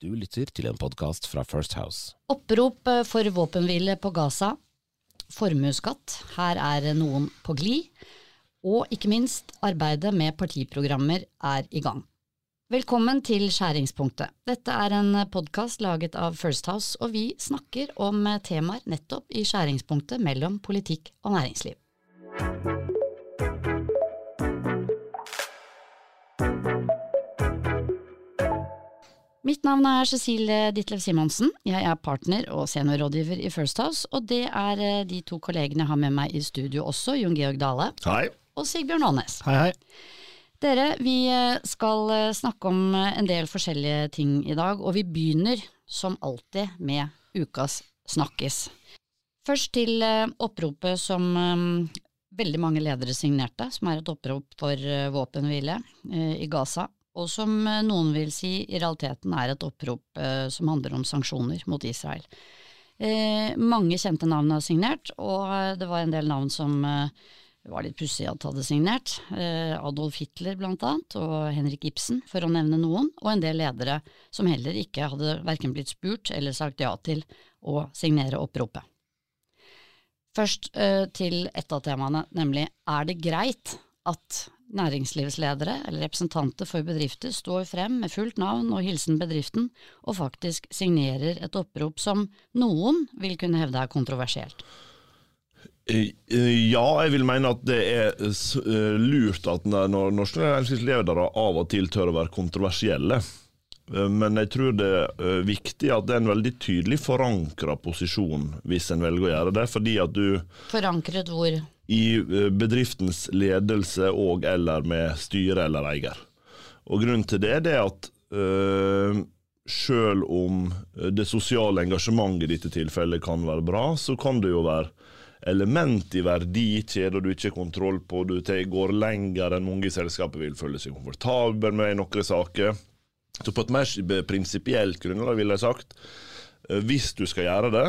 Du lytter til en podkast fra First House. Opprop eh, for våpenhvile på Gaza. Formuesskatt. Her er noen på glid. Og ikke minst, arbeidet med partiprogrammer er i gang. Velkommen til Skjæringspunktet. Dette er en podkast laget av First House, og vi snakker om temaer nettopp i skjæringspunktet mellom politikk og næringsliv. Mitt navn er Cecilie Ditlev Simonsen. Jeg er partner og seniorrådgiver i First House, og det er eh, de to kollegene jeg har med meg i studio også, Jon Georg Dale Hei. og Sigbjørn Aanes. Hei, hei. Dere, vi eh, skal eh, snakke om en del forskjellige ting i dag, og vi begynner som alltid med ukas snakkis. Først til oppropet som veldig mange ledere signerte, som er et opprop for våpenhvile i Gaza og som eh, noen vil si i realiteten er et opprop eh, som handler om sanksjoner mot Israel. Eh, mange kjente navn har signert, og eh, det var en del navn som eh, var litt pussig at hadde signert. Eh, Adolf Hitler blant annet, og Henrik Ibsen, for å nevne noen, og en del ledere som heller ikke hadde verken blitt spurt eller sagt ja til å signere oppropet. Først til et av temaene, nemlig er det greit at næringslivsledere eller representanter for bedrifter står frem med fullt navn og hilsen bedriften, og faktisk signerer et opprop som noen vil kunne hevde er kontroversielt. Eh, eh, ja, jeg vil mene at det er eh, lurt at når norske næringslivsledere av og til tør å være kontroversielle. Men jeg tror det er viktig at det er en veldig tydelig forankra posisjon hvis en velger å gjøre det. fordi at du Forankret hvor? I eh, bedriftens ledelse og eller med styre eller eier. Og Grunnen til det, det er at øh, selv om det sosiale engasjementet i dette tilfellet kan være bra, så kan det jo være element i verdikjeder du ikke har kontroll på. Du går lenger enn mange i selskapet vil føle seg komfortable med i noen saker. Så på et mer prinsipielt grunnlag ville jeg sagt, hvis du skal gjøre det,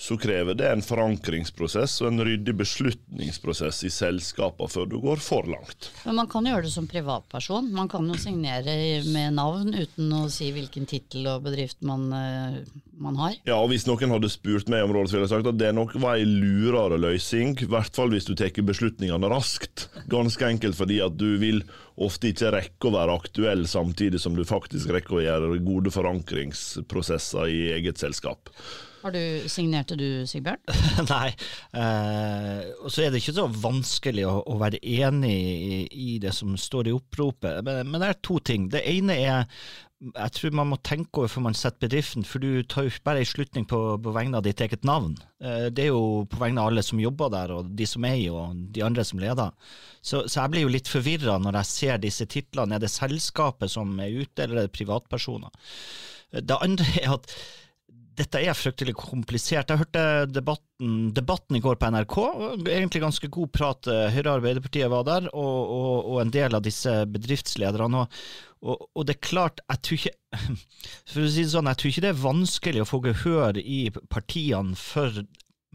så krever det en forankringsprosess og en ryddig beslutningsprosess i selskapene før du går for langt. Men man kan gjøre det som privatperson. Man kan jo signere med navn uten å si hvilken tittel og bedrift man, eh, man, har. Ja, og hvis noen hadde spurt meg om rådet, så ville jeg sagt at det nok var en lurere løsning. I hvert fall hvis du tar beslutningene raskt. Ganske enkelt fordi at du vil ofte ikke rekke å være aktuell samtidig som du faktisk rekker å gjøre gode forankringsprosesser i eget selskap. Har du Signerte du, Sigbjørn? Nei. Eh, så er det ikke så vanskelig å, å være enig i, i, det som står i oppropet. Men, men, det er to ting. Det ene er jeg tror man må tenke over før man setter bedriften, for du tar jo bare en slutning på, på, vegne av ditt eget navn. Eh, det er jo på vegne av alle som jobber der, og de som er i, og de andre som leder. Så, så jeg blir jo litt forvirra når jeg ser disse titlene. Er det selskapet som er ute, eller er det privatpersoner? Det andre er at dette er fryktelig komplisert. Jeg hørte debatten, debatten, i går på NRK. Egentlig ganske god prat. Høyre Arbeiderpartiet var der, og, og, og, en del av disse bedriftslederne. Og, og, det er klart, jeg tror ikke for å si det sånn, jeg tror ikke det er vanskelig å få gehør i partiene for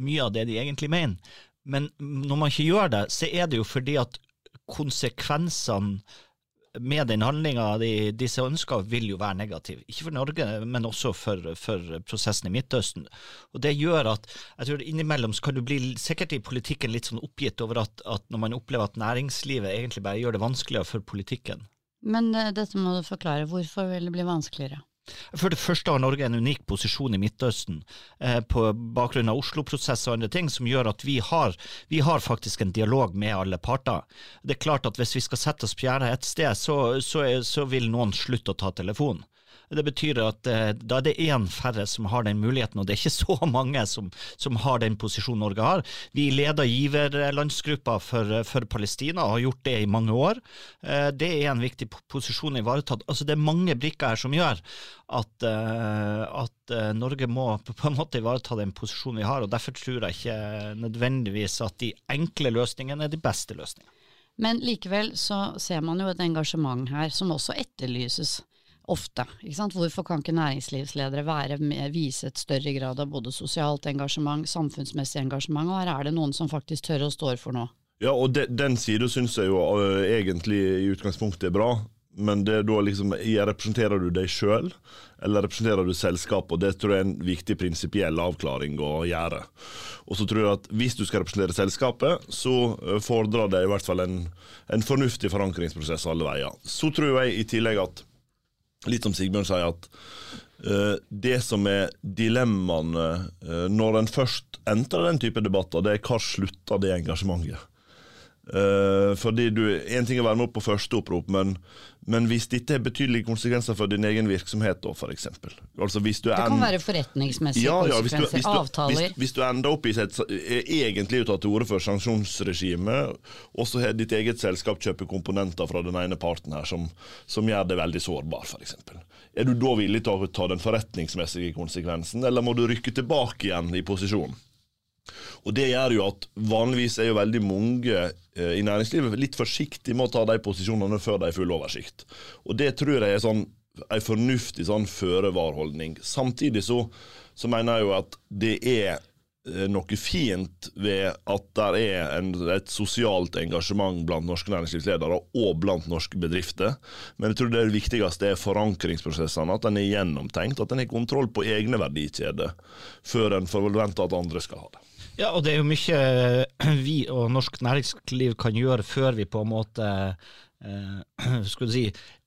mye av det de egentlig mener. Men når man ikke gjør det, så er det jo fordi at konsekvensene med den handlinga de, disse ønsker, vil jo være negativ. Ikke for Norge, men også for, for, prosessen i Midtøsten. Og Det gjør at jeg tror innimellom så kan du bli sikkert i politikken litt sånn oppgitt over at, at når man opplever at næringslivet egentlig bare gjør det vanskeligere for politikken. Men uh, dette må du forklare. Hvorfor vil det bli vanskeligere? For det første har Norge en unik posisjon i Midtøsten eh, på bakgrunn av Oslo-prosess og andre ting, som gjør at vi har, vi har, faktisk en dialog med alle parter. Det er klart at Hvis vi skal sette oss på gjerdet et sted, så, så, så vil noen slutte å ta telefonen. Det betyr at eh, da er det én færre som har den muligheten, og det er ikke så mange som, som har den posisjonen Norge har. Vi leder giverlandsgruppa for, for, Palestina og har gjort det i mange år. Eh, det er en viktig posisjon ivaretatt. Altså, det er mange brikker her som gjør at, eh, at eh, Norge må på en måte ivareta den posisjonen vi har, og derfor tror jeg ikke nødvendigvis at de enkle løsningene er de beste løsningene. Men likevel så ser man jo et engasjement her som også etterlyses ofte. Hvorfor kan ikke næringslivsledere være med, vise et større grad av både sosialt engasjement, samfunnsmessig engasjement, og her er det noen som faktisk tør og står for noe? Ja, og de, den sida syns jeg jo uh, egentlig i utgangspunktet er bra. men det er da liksom Representerer du deg sjøl, eller representerer du selskapet? Og Det tror jeg er en viktig prinsipiell avklaring å gjøre. Og så tror jeg at Hvis du skal representere selskapet, så eh, fordrer det i hvert fall en, en fornuftig forankringsprosess alle veier. Så tror jeg i tillegg at, litt som Sigbjørn sier, at uh, det som er dilemmaene uh, når en først entrer den type debatter, det er hva slutter det engasjementet? Uh, fordi du, En ting er å være med på første opprop, men, men hvis dette har betydelige konsekvenser for din egen virksomhet, da, f.eks. Altså, hvis du Det kan en- være forretningsmessige ja, ja, hvis du, konsekvenser, hvis du, avtaler. Hvis, hvis du ender opp i et, egentlig tatt til orde for sanksjonsregime, og så har ditt eget selskap kjøper komponenter fra den ene parten her som, som gjør det veldig sårbar, f.eks. Er du da villig til å ta den forretningsmessige konsekvensen, eller må du rykke tilbake igjen i posisjon? Og Det gjør jo at vanligvis er jo veldig mange eh, i næringslivet litt forsiktige med å ta de posisjonene før de har full oversikt. Og Det tror jeg er sånn en fornuftig sånn føre-var-holdning. Samtidig så, så mener jeg jo at det er eh, noe fint ved at det er en, et sosialt engasjement blant norske næringslivsledere og blant norske bedrifter. Men jeg tror det viktigste er forankringsprosessene, at en er gjennomtenkt, at en har kontroll på egne verdikjeder før en forventer at andre skal ha det. Ja, og det er jo mye vi og norsk næringsliv kan gjøre før vi på en måte eh, skulle si,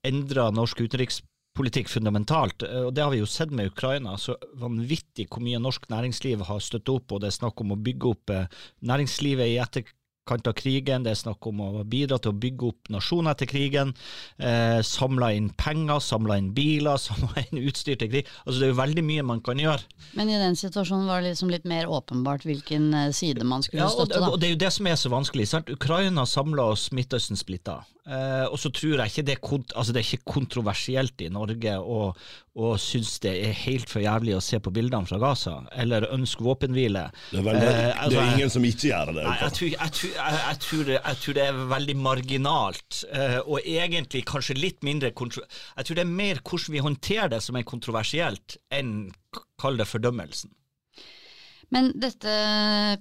endrer norsk utenrikspolitikk fundamentalt. Eh, Og Det har vi jo sett med Ukraina. så Vanvittig hvor mye norsk næringsliv har støttet opp, og det er snakk om å bygge opp eh, næringslivet i etterkant av krigen. Det er snakk om å bidra til å bygge opp nasjoner etter krigen. Eh, samla inn penger, samla inn biler, samla inn utstyr til krig. Altså Det er jo veldig mye man kan gjøre. Men i den situasjonen var det liksom litt mer åpenbart hvilken eh, side man skulle Ja, støtte, da. og det er jo det som er så vanskelig. Sant? Ukraina samla oss, Midtøsten splitta. Eh, og så tror jeg ikke det er, altså det er ikke kontroversielt i Norge å, å synes det er helt for jævlig å se på bildene fra Gaza, eller ønske våpenhvile. Det er, veldig, altså, det altså, er ingen som ikke gjør det. Nei, jeg tror, jeg, tror, jeg, tror det, jeg tror det er veldig marginalt, uh, og egentlig kanskje litt mindre Jeg tror det er mer hvordan vi håndterer det som er kontroversielt, enn kall det fordømmelsen. Men dette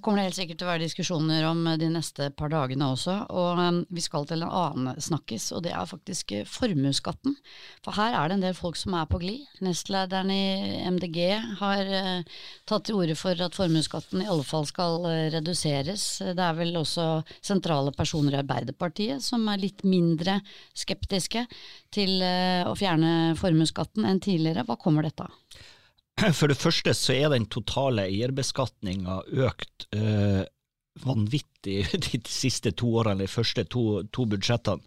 kommer det helt sikkert til å være diskusjoner om de neste par dagene også, og um, vi skal til en annen snakkis, og det er faktisk eh, formuesskatten. For her er det en del folk som er på glid. Nestlederen i MDG har eh, tatt til orde for at formuesskatten i alle fall skal eh, reduseres. Det er vel også sentrale personer i Arbeiderpartiet som er litt mindre skeptiske til å fjerne formuesskatten enn tidligere. Hva kommer dette av? For det første så er den totale eierbeskatninga økt eh, vanvittig de siste to årene, de første to, to budsjettene.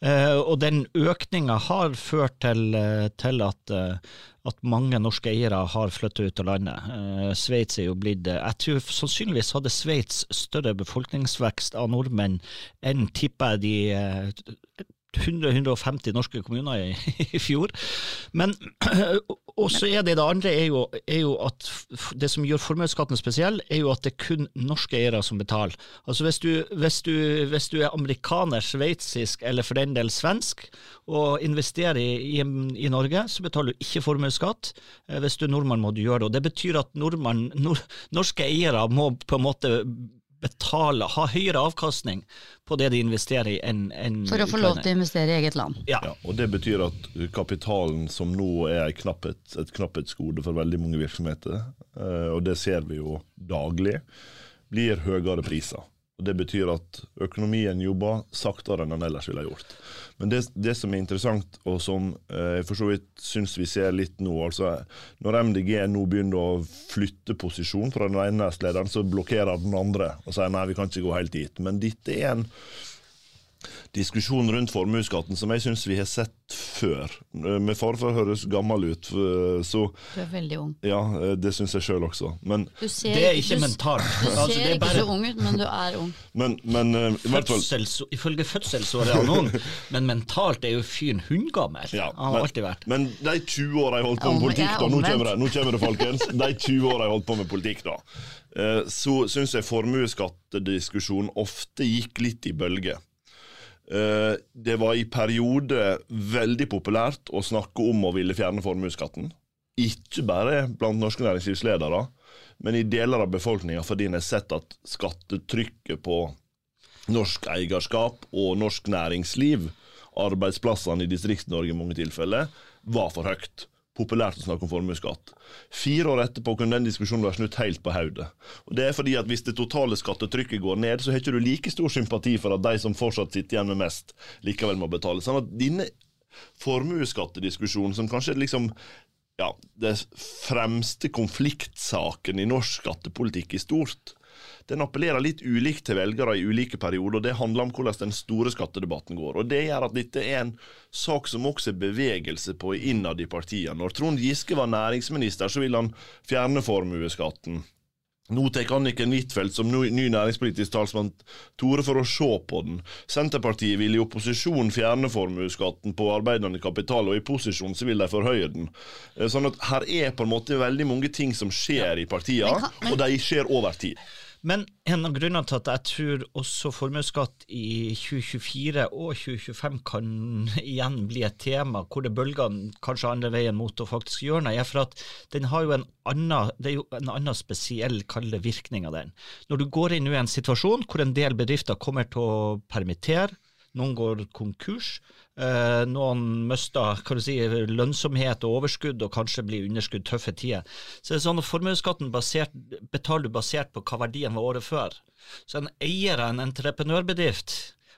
Eh, og den økninga har ført til, eh, til at, eh, at mange norske eiere har flyttet ut av landet. Eh, Sveits er jo blitt Jeg tror sannsynligvis hadde Sveits større befolkningsvekst av nordmenn enn tipper jeg de 100-150 norske kommuner i, i fjor. Men også er det det andre er jo, er jo at det som gjør formuesskatten spesiell, er jo at det er kun norske eiere som betaler. Altså hvis du, hvis du, hvis du er amerikaner, sveitsisk eller for den del svensk og investerer i, i, i Norge, så betaler du ikke formuesskatt. Eh, Hvis du er nordmann, må du gjøre det. Og Det betyr at nordmann, nord, norske eiere må på en måte betale, ha høyere avkastning på det de investerer i enn en For å få lov til å investere i eget land. Ja. Ja, og Det betyr at kapitalen, som nå er knapphet, et knapphetsgode for veldig mange virksomheter, eh, og det ser vi jo daglig, blir høyere priser. Og Det betyr at økonomien jobber saktere enn den ellers ville gjort. Men det, det som er interessant, og som eh, jeg for så vidt syns vi ser litt nå altså Når MDG nå begynner å flytte posisjon fra den ene nestlederen, så blokkerer den andre og sier nei, vi kan ikke gå helt dit. Men dette er en diskusjon rundt formuesskatten som jeg syns vi har sett før. Eh, Med fare for å høres gammel ut, eh, så Du er veldig ung. ja, eh, det syns jeg sjøl også. Men, Du ser, Det er ikke du, mentalt. Du Altså, ser det er ikke bare så ung ut, men du er ung. men, men uh, i hvert fall Fødsels, ifølge fødselsåret er han ung, men mentalt er jo fyren hundgammel. ja, han har alltid vært. Men de 20 åra jeg holdt på med politikk, da, nå kommer det, nå kommer det folkens. De 20 åra jeg holdt på med politikk, da, eh, så syns jeg formuesskattediskusjonen ofte gikk litt i bølger. Eh, Det var i perioder veldig populært å snakke om å ville fjerne formuesskatten. Ikke bare blant norske næringslivsledere, men i deler av befolkninga, fordi en har sett at skattetrykket på norsk eierskap og norsk næringsliv arbeidsplassene i Distrikts-Norge i mange tilfeller, var for høyt. Populært å snakke om formuesskatt. Fire år etterpå kunne den diskusjonen være snudd helt på hodet. Det er fordi at hvis det totale skattetrykket går ned, så har ikke du like stor sympati for at de som fortsatt sitter igjen med mest, likevel må betale. Sånn at denne formuesskattediskusjonen, som kanskje er liksom ja, det fremste konfliktsaken i norsk skattepolitikk i stort, den appellerer litt ulikt til velgere i ulike perioder, og det handler om hvordan den store skattedebatten går. Og Det gjør at dette er en sak som også er bevegelse på innad i partiene. Når Trond Giske var næringsminister, så ville han fjerne formuesskatten. Nå tar Anniken Huitfeldt som ny næringspolitisk talsmann Tore for å se på den. Senterpartiet vil i opposisjon fjerne formuesskatten på arbeidende kapital, og i posisjon så vil de forhøye den. Eh, sånn at her er på en måte veldig mange ting som skjer i partiene, og de skjer over tid. Men en av grunnene til at jeg tror også formuesskatt i 2024 og 2025 kan igjen bli et tema, hvor det bølger kanskje andre veien mot å faktisk gjøre noe, er for at den har jo en annen, det er jo en annen spesiell kalde virkning av den. Når du går inn i en situasjon hvor en del bedrifter kommer til å permittere, noen går konkurs, Eh, noen mister si, lønnsomhet og overskudd og kanskje blir underskudd tøffe tider. Så det er sånn at Formuesskatten betaler du basert på hva verdien var året før. Så en eier av en entreprenørbedrift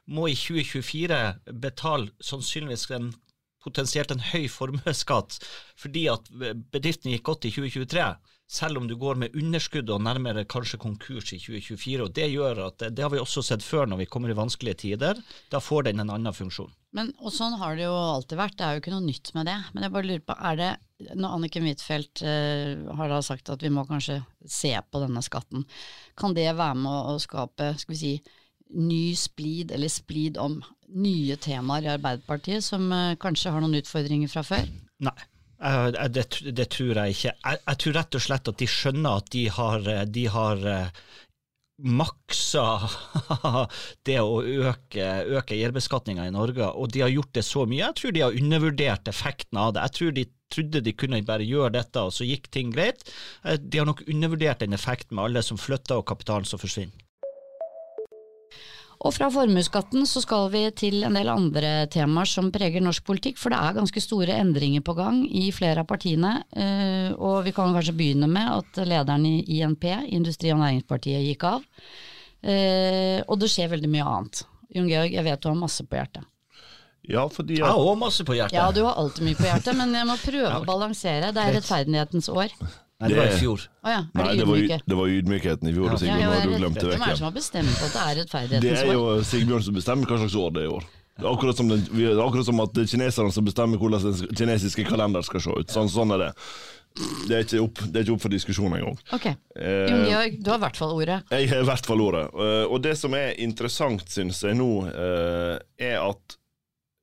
må i 2024 betale sannsynligvis en potensielt en høy formuesskatt fordi at bedriften gikk godt i 2023 selv om du går med underskudd og nærmere kanskje konkurs i 2024. og Det gjør at, det har vi også sett før når vi kommer i vanskelige tider. Da får den en annen funksjon. Men, og Sånn har det jo alltid vært, det er jo ikke noe nytt med det. Men jeg bare lurer på, er det, når Anniken Huitfeldt eh, har da sagt at vi må kanskje se på denne skatten, kan det være med å skape skal vi si, ny splid, eller splid om nye temaer i Arbeiderpartiet som eh, kanskje har noen utfordringer fra før? Nei. Det, det, tror jeg ikke. Jeg, jeg, tror rett og slett at de skjønner at de har, de har eh, maksa det å øke, øke eierbeskatninga i Norge, og de har gjort det så mye. Jeg tror de har undervurdert effekten av det. Jeg tror de trodde de kunne bare gjøre dette, og så gikk ting greit. Eh, de har nok undervurdert den effekten med alle som flytter og kapitalen som forsvinner. Og fra formuesskatten så skal vi til en del andre temaer som preger norsk politikk, for det er ganske store endringer på gang i flere av partiene. Eh, og vi kan kanskje begynne med at lederen i INP, Industri- og Næringspartiet, gikk av. Eh, og det skjer veldig mye annet. Jon Georg, jeg vet du har masse på hjertet. Ja, fordi. Jeg har òg masse på hjertet. Ja, du har alltid mye på hjertet, men jeg må prøve ja. å balansere. Det er rettferdighetens år. Nei, det var i fjor. Oh, ja. Nei, det var, det var, ydmykheten i fjor. Ja. Sigbjørn, ja, du glemte Hvem er det som har bestemt at det er rettferdighetens år? Det er jo Sigbjørn som bestemmer hva slags år det er i år. Det er akkurat som, den, akkurat som at det er kineserne som bestemmer hvordan den kinesiske kalender skal se ut. Sånn, sånn er det. Det er, opp, det er ikke opp, for diskusjon engang. Ok. Eh, Jon Georg, du har i hvert fall ordet. Jeg har i hvert fall ordet. Eh, og det som er interessant, syns jeg nå, eh, er at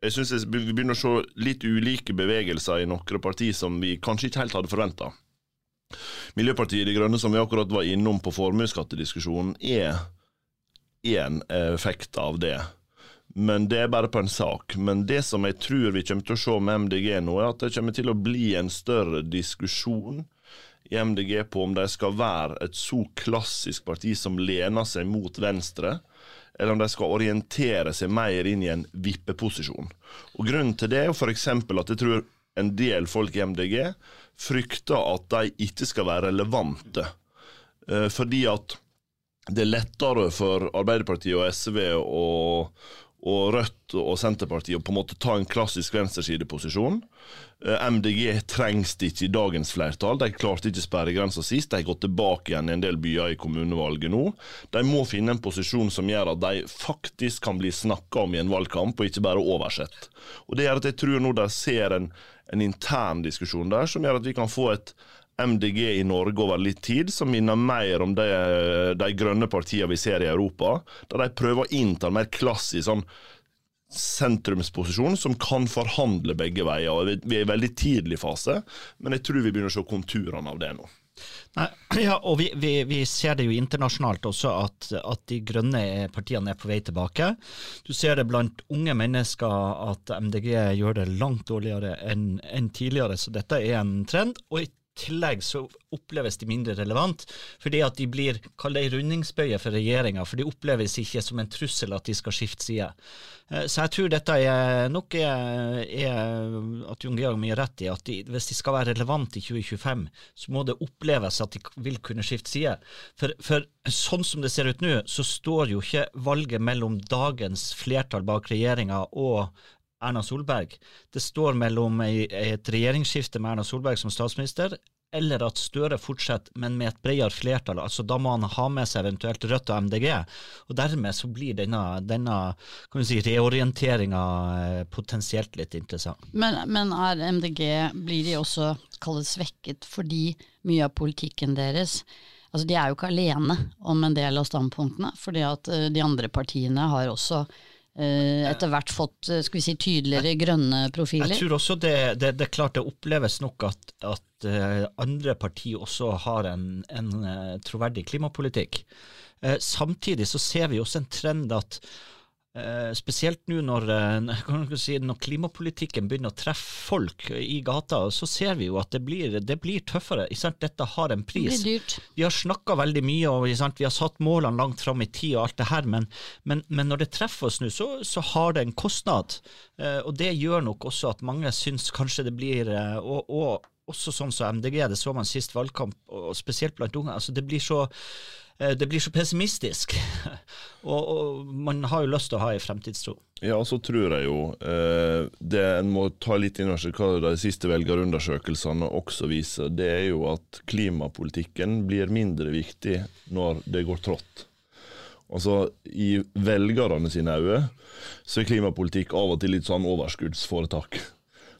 jeg synes vi begynner å se litt ulike bevegelser i noen partier som vi kanskje ikke helt hadde forventa. Miljøpartiet De Grønne, som vi akkurat var innom på formuesskattediskusjonen, er en effekt av det. Men det er bare på en sak. Men det som jeg tror vi kommer til å se med MDG nå, er at det kommer til å bli en større diskusjon i MDG på om de skal være et så klassisk parti som lener seg mot venstre, eller om de skal orientere seg mer inn i en vippeposisjon. Og Grunnen til det er jo f.eks. at jeg tror en del folk i MDG frykter at de ikke skal være relevante. Eh, fordi at det er lettere for Arbeiderpartiet og SV og, og Rødt og Senterpartiet og på en måte ta en klassisk venstresideposisjon. Eh, MDG trengs det ikke i dagens flertall. De klarte ikke sperregrensa sist. De har gått tilbake igjen i en del byer i kommunevalget nå. De må finne en posisjon som gjør at de faktisk kan bli snakka om i en valgkamp, og ikke bare oversett. Og Det gjør at jeg tror nå de ser en, en intern diskusjon der som gjør at vi kan få et MDG i Norge over litt tid, som minner mer om de, de grønne partiene vi ser i Europa, der de prøver å innta en mer klassisk sånn sentrumsposisjon som kan forhandle begge veier. og Vi er i veldig tidlig fase, men jeg tror vi begynner å se konturene av det nå. Nei, ja, og vi, vi, vi, ser det jo internasjonalt også, at, at, de grønne partiene er på vei tilbake. Du ser det blant unge mennesker at MDG gjør det langt dårligere enn en tidligere, så dette er en trend. Og i tillegg så oppleves de mindre relevant, fordi at de blir kall det rundingsbøye for regjeringa, for de oppleves ikke som en trussel at de skal skifte side. Eh, så jeg tror dette er nok er, er at Jon Georg mye rett i, at de, hvis de skal være relevante i 2025, så må det oppleves at de vil kunne skifte side. For, for sånn som det ser ut nå, så står jo ikke valget mellom dagens flertall bak regjeringa og Erna Solberg. Det står mellom et regjeringsskifte med Erna Solberg som statsminister, eller at Støre fortsetter, men med et bredere flertall. altså Da må han ha med seg eventuelt Rødt og MDG. og Dermed så blir denne, denne si, reorienteringa eh, potensielt litt interessant. Men, men er MDG, blir de også kallet svekket fordi mye av politikken deres Altså De er jo ikke alene om en del av standpunktene, fordi at eh, de andre partiene har også etter hvert fått eh, skal vi si, tydeligere grønne profiler? Jeg tror også det, det, det er klart det oppleves nok at, at uh, andre partier også har en, en troverdig klimapolitikk. Samtidig så ser vi også en trend at Eh, spesielt nå når, eh, si, når, klimapolitikken begynner å treffe folk i gata, så ser vi jo at det blir, det blir tøffere. Dette har en pris. Vi har snakka veldig mye og vi har satt målene langt fram i tid og alt det her, men, men, men når det treffer oss nå, så, så, har det en kostnad. Eh, og det gjør nok også at mange syns kanskje det blir og, og også sånn som MDG, det så man sist valgkamp, og spesielt blant unge. altså Det blir så Eh, det blir så pessimistisk. og, og, man har jo lyst til å ha en fremtidstro. Ja, så tror jeg jo eh, det en må ta litt inn over seg hva de siste velgerundersøkelsene også viser, det er jo at klimapolitikken blir mindre viktig når det går trått. Altså, I velgerne sine øyne så er klimapolitikk av og til litt sånn overskuddsforetak.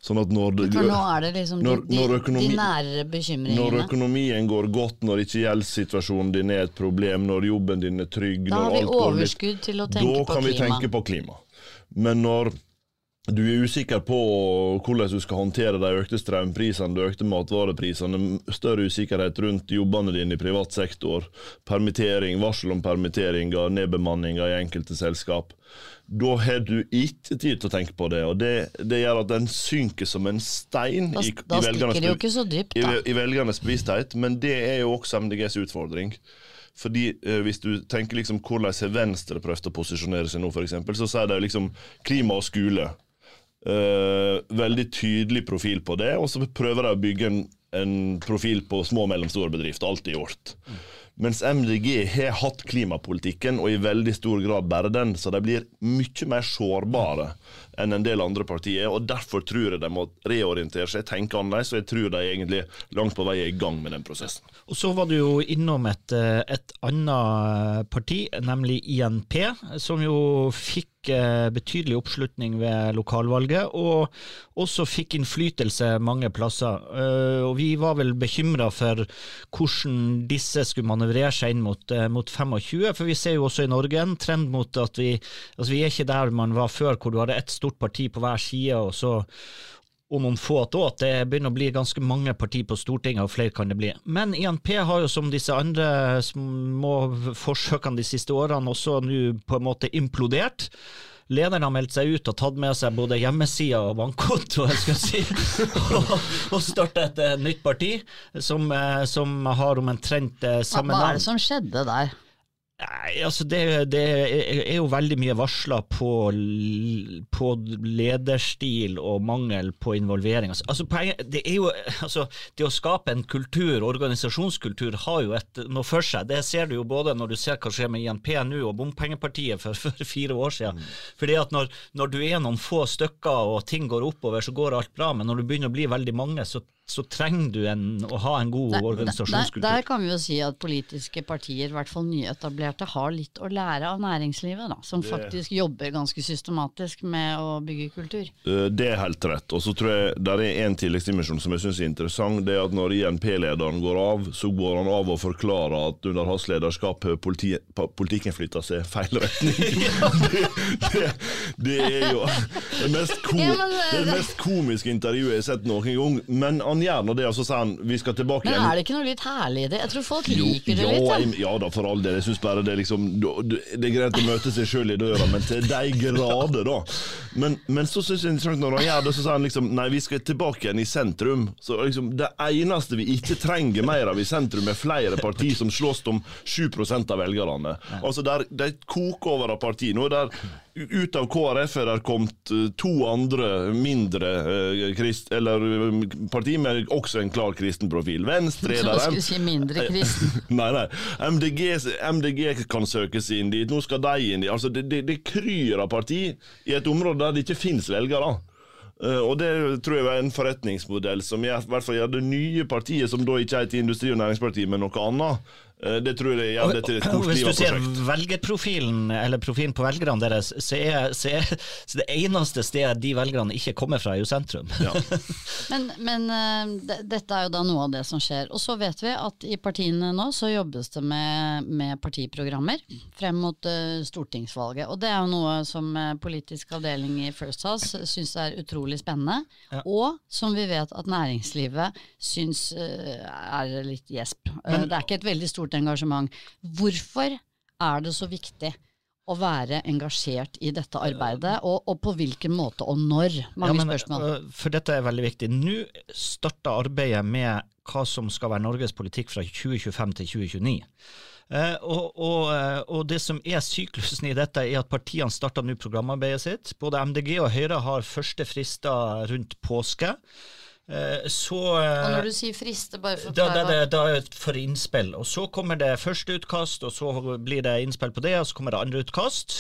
Sånn at når For nå er det liksom når, de, når økonomi, de nære bekymringene. Når økonomien går godt, når ikke gjeldssituasjonen din er et problem, når jobben din er trygg Da har vi overskudd litt, til å tenke på klima. Da kan vi tenke på klima. Men når du er usikker på hvordan du skal håndtere de økte strømprisene, de økte matvareprisene, større usikkerhet rundt jobbene dine i privat sektor, permittering, varsel om permitteringer, nedbemanninger i enkelte selskap da har du ikke tid til å tenke på det. og Det, det gjør at den synker som en stein da, i, i, velgernes, dypt, i, i velgernes bevissthet. Men det er jo også MDGs utfordring. Fordi eh, Hvis du tenker liksom hvordan har Venstre prøvd å posisjonere seg nå, f.eks., så sier de liksom klima og skole. Eh, veldig tydelig profil på det, og så prøver de å bygge en, en profil på små og mellomstore bedrifter. Alltid gjort. Mm. Mens MDG har hatt klimapolitikken, og i veldig stor grad bare den, så de blir mye mer sårbare enn en del andre partier. og Derfor tror jeg de må reorientere seg, tenke annerledes, og jeg tror de egentlig langt på vei er i gang med den prosessen. Og Så var du jo innom et, eh, et annet parti, nemlig INP, som jo fikk eh, betydelig oppslutning ved lokalvalget, og også fikk innflytelse mange plasser. Eh, og Vi var vel bekymra for hvordan disse skulle manøvrere seg inn mot, mot 25, for vi ser jo også i Norge en trend mot at vi, altså vi er ikke der man var før, hvor du hadde ett stort parti på hver side, og så om noen få til at det begynner å bli ganske mange partier på Stortinget, og flere kan det bli. Men INP har jo som disse andre små forsøkene de siste årene også nå på en måte implodert. Lederen har meldt seg ut og tatt med seg både hjemmesida og bankkonto jeg skal si, og, og starta et uh, nytt parti som, uh, som har omtrent uh, samme navn. Hva er det som skjedde der? Nei, altså det, det, er jo veldig mye varsler på, på, lederstil og mangel på involvering. Altså, poenget, det, jo, altså, det å skape en kultur, organisasjonskultur, har jo et, noe for seg. Det ser du jo både når du ser hva skjer med INP nå og bompengepartiet for, for fire år siden. Mm. Fordi at når, når, du er noen få stykker og ting går oppover, så går alt bra. Men når du begynner å bli veldig mange, så så trenger du en, å ha en god der, organisasjonskultur. Der, der, kan vi jo si at politiske partier, i hvert fall nyetablerte, har litt å lære av næringslivet, da, som det, faktisk jobber ganske systematisk med å bygge kultur. Eh, det er helt rett. Og så tror jeg det er en tilleggsdimensjon som jeg syns er interessant. Det er at når INP-lederen går av, så går han av og forklarer at under hans lederskap politi, politikken flytter seg feil retning. det, det, det, er jo det mest, ko, det mest komiske intervjuet jeg har sett noen gang. Men han gjør nå det, og så sier han vi skal tilbake Men er det ikke noe litt herlig i det? Jeg tror folk Jo, liker det litt. Ja. ja da, for all del. Jeg syns bare det er liksom Det er greit å møte seg sjøl i døra, men til de grader, da. Men, men så syns jeg det er interessant når han gjør det, så sier han liksom Nei, vi skal tilbake igjen i sentrum. Så liksom Det eneste vi ikke trenger mer av i sentrum, er flere partier som slåss om 7% av velgerne. Altså, der, De koker over av partier nå. der ut av KrF er det kommet eh, to andre mindre eh, krist, eller eh, parti med også en klar kristen profil. Venstre er der. si mindre kristen. Nei, nei. MDG, MDG kan søkes inn dit. Nå skal de inn dit. Altså, det, det, det kryr av parti i et område der det ikke finnes velgere. Og Det tror jeg var en forretningsmodell som i hvert fall gjør det nye partiet, som da ikke er et industri- og næringsparti, men noe annet, det tror jeg gjør det til et Og Hvis du ser velgerprofilen, eller profilen på velgerne deres, så er, så er så det eneste stedet de velgerne ikke kommer fra, er jo sentrum. Ja. Men, men eh, de- dette er jo da noe av det som skjer. Og så vet vi at i partiene nå så jobbes det med, med partiprogrammer frem mot uh, stortingsvalget. Og det er jo noe som eh, politisk avdeling i First House syns er utrolig spennende. Og som vi vet at næringslivet syns uh, er litt gjesp. Eh, det er ikke et veldig stort engasjement. Hvorfor er det så viktig? Å være engasjert i dette arbeidet, og, og på hvilken måte og når? Mange Ja, men, spørsmål. øh, For dette er veldig viktig. Nå starter arbeidet med hva som skal være Norges politikk fra 2025 til 2029. Eh, og, og, eh, og det som er syklusen i dette, er at partiene starter nå programarbeidet sitt. Både MDG og Høyre har første frister rundt påske. Eh, så eh, Og når du sier friste, bare for da, da, da, da for innspill. Og så kommer det første utkast, og så blir det innspill på det, og så kommer det andre utkast.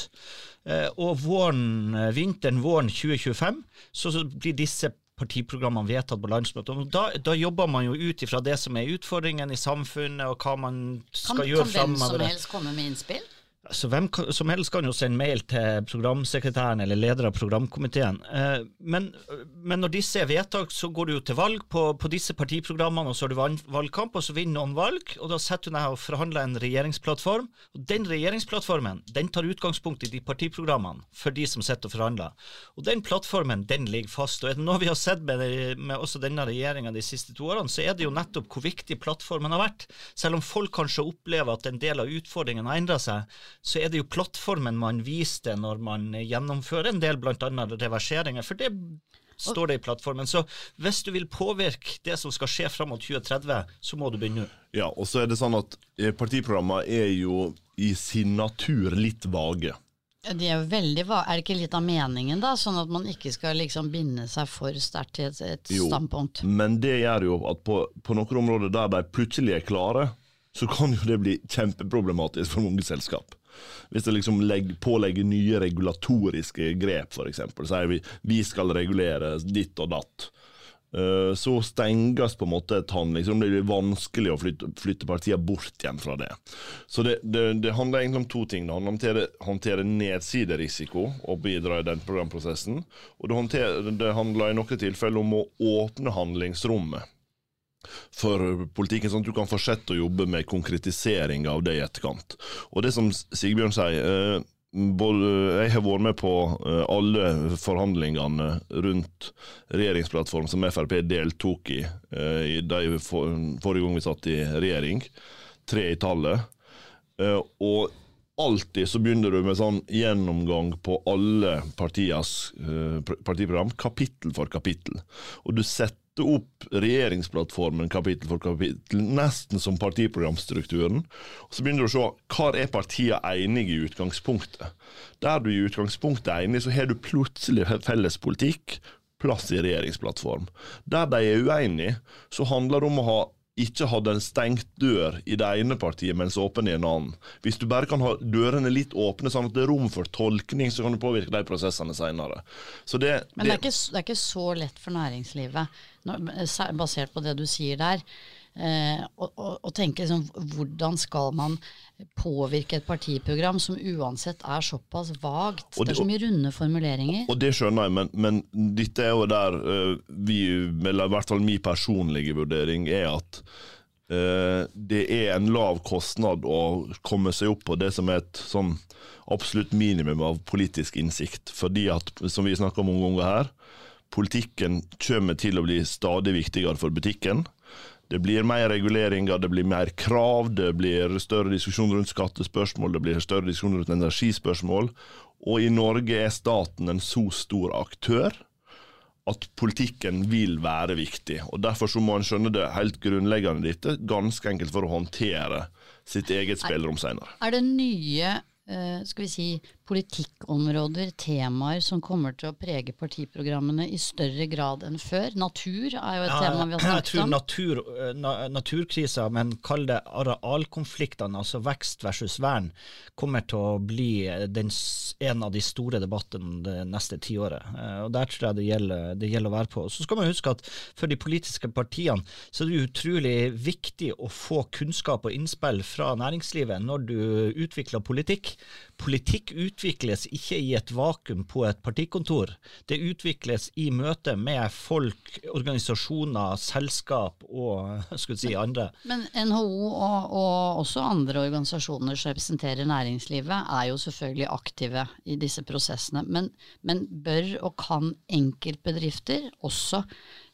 Eh, og våren, eh, vinteren våren 2025 så, blir disse partiprogrammene vedtatt på landsmøtet. Og da, da jobber man jo ut ifra det som er utfordringen i samfunnet, og hva man kan, skal kan gjøre hvem som helst komme med innspill? Så hvem som helst kan jo sende mail til programsekretæren eller leder av programkomiteen. Eh, men, men når disse er vedtak, så går du jo til valg på, på disse partiprogrammene, og så har du valgkamp, og så vinner noen valg, og da setter du deg og forhandler en regjeringsplattform. Og den regjeringsplattformen den tar utgangspunkt i de partiprogrammene for de som sitter og forhandler. Og den plattformen den ligger fast. Og er det noe vi har sett med, med også denne regjeringa de siste to årene, så er det jo nettopp hvor viktig plattformen har vært. Selv om folk kanskje opplever at en del av utfordringen har endra seg, så er det jo plattformen man viser til når man gjennomfører en del bl.a. reverseringer. For det står det i plattformen. Så hvis du vil påvirke det som skal skje fram mot 2030, så må du begynne nå. Ja, og så er det sånn at eh, partiprogrammene er jo i sin natur litt vage. De er jo veldig vage. Er det ikke litt av meningen, da? Sånn at man ikke skal liksom binde seg for sterkt til et, et Jo. standpunkt. Men det gjør jo at på, på noen områder der de plutselig er klare, så kan jo det bli kjempeproblematisk for mange selskap. Hvis det liksom legg, pålegger nye regulatoriske grep, f.eks. Sier vi vi skal regulere ditt og datt. Eh, Så stenges på en måte et handlingsrom. Det blir vanskelig å flytte, flytte partiene bort igjen fra det. Så det, det, det handler egentlig om to ting. Det handler om å håndtere, håndtere nedsiderisiko og bidra i den programprosessen. Og det, håndter- det handler i noen tilfeller om å åpne handlingsrommet for politikken, sånn at du kan fortsette å jobbe med konkretisering av det i etterkant. Og det som Sigbjørn sier, eh, jeg har vært med på eh, alle forhandlingene rundt regjeringsplattform som Frp deltok i, eh, i de for, forrige gang vi satt i regjering, tre i tallet. Og alltid så begynner du med sånn gjennomgang på alle partias partiprogram, kapittel for kapittel. Og du setter opp regjeringsplattformen kapittel for kapittel, nesten som partiprogramstrukturen. Og så begynner du å se hvor er partiene enige i utgangspunktet. Der du i utgangspunktet er enig, så har du plutselig felles politikk, plass i regjeringsplattform. Der de er uenige, så handler det om å ha ikke hadde en stengt dør i det ene partiet, mens åpen i en annen. Hvis du bare kan ha dørene litt åpne, sånn at det er rom for tolkning, så kan du påvirke de prosessene seinere. Men det er, ikke, det er ikke så lett for næringslivet, basert på det du sier der, eh, å tenke liksom, hvordan skal man påvirke et partiprogram som uansett er såpass vagt? Det det- er så mye runde formuleringer. Og det skjønner jeg, men, men dette er jo der uh, vi, eller i hvert fall min personlige vurdering, er at eh, det er en lav kostnad å komme seg opp på det som er et sånn absolutt minimum av politisk innsikt. Fordi at, som vi snakka om mange ganger her, politikken kommer til å bli stadig viktigere for butikken. Det blir mer reguleringer, det blir mer krav, det blir større diskusjon rundt skattespørsmål, det blir større diskusjon rundt energispørsmål. Og i Norge er staten en så stor aktør at politikken vil være viktig. og Derfor så må en skjønne det helt grunnleggende dette, ganske enkelt for å håndtere sitt eget spillerom senere. Er det nye eh, skal vi si, politikkområder, temaer som kommer til å prege partiprogrammene i større grad enn før? Natur er jo et tema vi har snakket om. natur, eh, na, naturkrisa, men kall det arealkonfliktene, altså vekst versus vern, kommer til å bli den, en av de store debattene det neste tiåret. Eh, Og Der tror jeg det gjelder, det gjelder å være på. Så skal man huske at for de politiske partiene så er det utrolig viktig å få kunnskap og innspill fra næringslivet når du utvikler politikk. Politikk utvikles ikke i et vakuum på et partikontor. Det utvikles i møte med folk, organisasjoner, selskap og skulle si, andre. Men NHO og, og også andre organisasjoner som representerer næringslivet, er jo selvfølgelig aktive i disse prosessene. Men, men bør og kan enkeltbedrifter også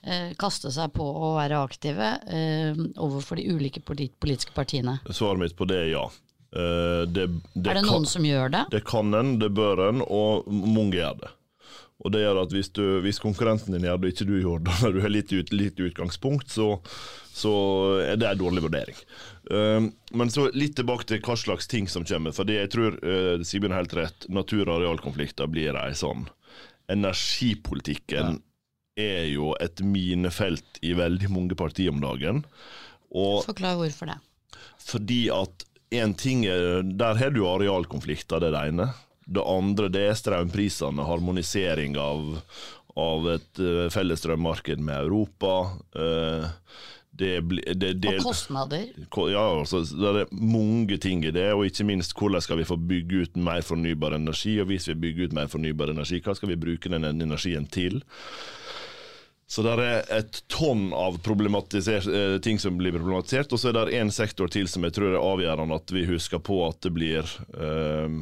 eh, kaste seg på å være aktive eh, overfor de ulike politiske partiene? Svaret mitt på det er ja. Eh, Det, det er det kan- noen som gjør det? Det kan en, det bør en, og mange gjør det. Og det gjør at hvis, du, hvis konkurrenten din gjør det, ikke du gjør det, når du har litt, ut, litt utgangspunkt, så, så er det en dårlig vurdering. Uh, men så litt tilbake til hva slags ting som kommer. For jeg tror uh, Sigbjørn har helt rett. Natur- og arealkonflikter blir ei sånn. Energipolitikken er jo et minefelt i veldig mange partier om dagen. Og Forklar hvorfor det. fordi at en ting er, Der har du arealkonflikter, det er det ene. Det andre det er strømprisene, harmonisering av, av et uh, felles strømmarked med Europa. Uh, det, det, det, Og kostnader. Ja, altså, det er mange ting i det, og ikke minst hvordan skal vi få bygge ut mer fornybar energi. Og hvis vi bygger ut mer fornybar energi, hva skal vi bruke den energien til? Så det er et tonn av eh, ting som blir problematisert, og så er det én sektor til som jeg tror er avgjørende at vi husker på at det blir eh,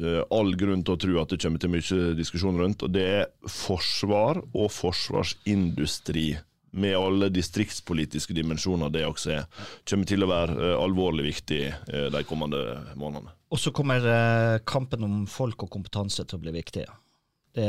eh, all grunn til å tro at det kommer til mye diskusjon rundt, og det er forsvar og forsvarsindustri. Med alle distriktspolitiske dimensjoner det også er, kommer til å være eh, alvorlig viktig de kommende månedene. Og så kommer kampen om folk og kompetanse til å bli viktig. Det,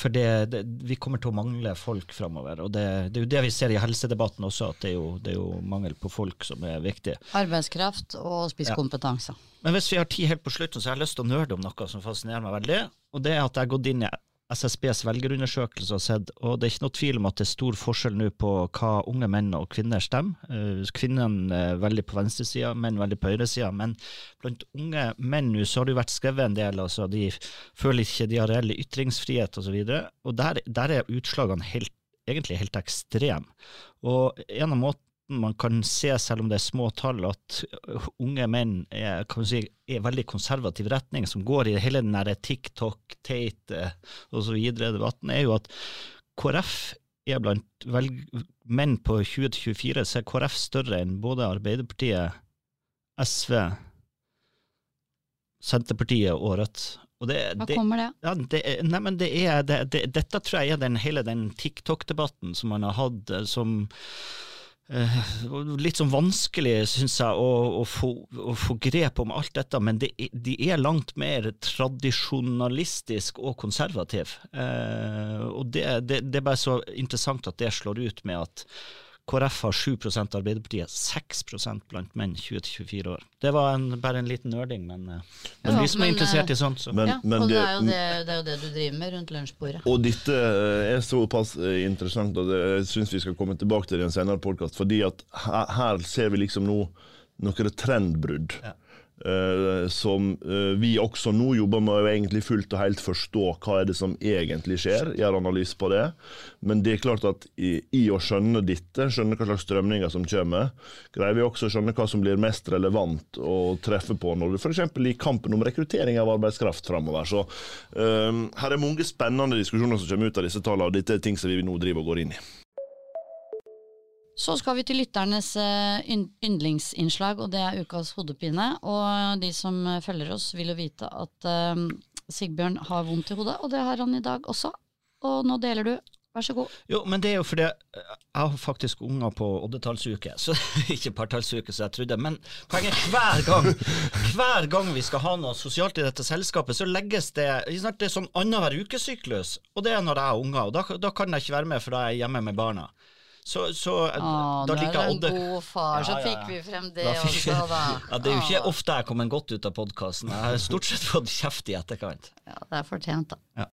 for det, det, vi kommer til å mangle folk framover. Og det, det er jo det vi ser i helsedebatten også, at det er jo, det er jo mangel på folk som er viktig. Arbeidskraft og spisskompetanse. Men hvis vi har tid helt på slutten, så har jeg lyst til å nerde om noe som fascinerer meg veldig. Og det er at jeg har gått inn i SSBs velgerundersøkelse har sett, og det er ikke noe tvil om at det er stor forskjell nå på hva unge menn og kvinner stemmer. Eh, Kvinnene er veldig på venstresida, menn veldig på høyresida. Men blant unge menn nå så har det jo vært skrevet en del, altså de føler ikke de har reell ytringsfrihet osv. Og, så og der, der er utslagene helt, egentlig helt ekstreme. Og en av måtene man kan se, selv om det er små tall, at unge menn er, kan si, er veldig konservativ retning, som går i hele den der TikTok, Tate osv. debatten, er jo at KrF er blant velg menn på 20-24, så er KrF større enn både Arbeiderpartiet, SV, Senterpartiet og Rødt. Og det, Hva det, kommer det? ja, det, nei, men det er, det, det, dette tror jeg er den, hele den TikTok-debatten som man har hatt, eh, som Litt sånn vanskelig, syns jeg, å, å, få, å få grep om alt dette, men det, de er langt mer tradisjonalistisk og konservativ. Eh, og det, det, det er bare så interessant at det slår ut med at KrF har 7% Arbeiderpartiet 6 blant menn 20-24 år. Det var en, bare en liten nerding, men, eh, men Ja, de som er interessert eh, i sånt, så Men, ja, men og det, det, er jo det, det er jo det du driver med rundt lunsjbordet. Og dette eh, er såpass interessant at jeg syns vi skal komme tilbake til det i en senere podkast. Fordi at her, her ser vi liksom nå noen trendbrudd. Ja. Eh, som uh, vi også nå jobber med å egentlig fullt og helt forstå hva er det som egentlig skjer. Gjøre analyse på det. Men det er klart at i, i å skjønne dette, skjønne hva slags strømninger som kommer, greier vi også å skjønne hva som blir mest relevant å treffe på når det f.eks. i kampen om rekruttering av arbeidskraft framover. Så uh, her er mange spennende diskusjoner som kommer ut av disse tallene, og dette er ting som vi nå driver og går inn i. Så skal vi til lytternes eh, yndlingsinnslag, og det er ukas hodepine. Og de som følger oss, vil jo vite at eh, Sigbjørn har vondt i hodet, og det har han i dag også. og nå deler du. Vær så god. Jo, men det er jo fordi jeg har faktisk unger på oddetallsuke, så ikke partallsuke som jeg trodde. Men poenget er hver gang hver gang vi skal ha noe sosialt i dette selskapet, så legges det Det er sånn annenhver ukesyklus, og det er når jeg har unger. Og da, da kan jeg ikke være med, for da er jeg hjemme med barna. Så, så Åh, da du liker er jeg en god far, så fikk vi frem det Da også, da. Ja, det er jo ikke ofte jeg kommer godt ut av podkasten. Jeg har stort sett fått kjeft i etterkant. Ja, det er fortjent, da. Ja.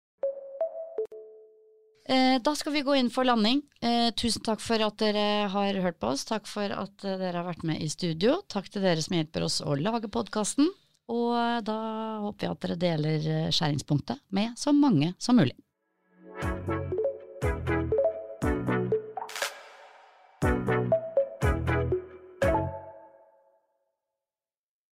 Eh, da skal vi gå inn for landing. Eh, tusen takk for at dere har hørt på oss. Takk for at eh, dere har vært med i studio. Takk til dere som hjelper oss å lage podkasten. Og eh, da håper vi at dere deler eh, skjæringspunktet med så mange som mulig.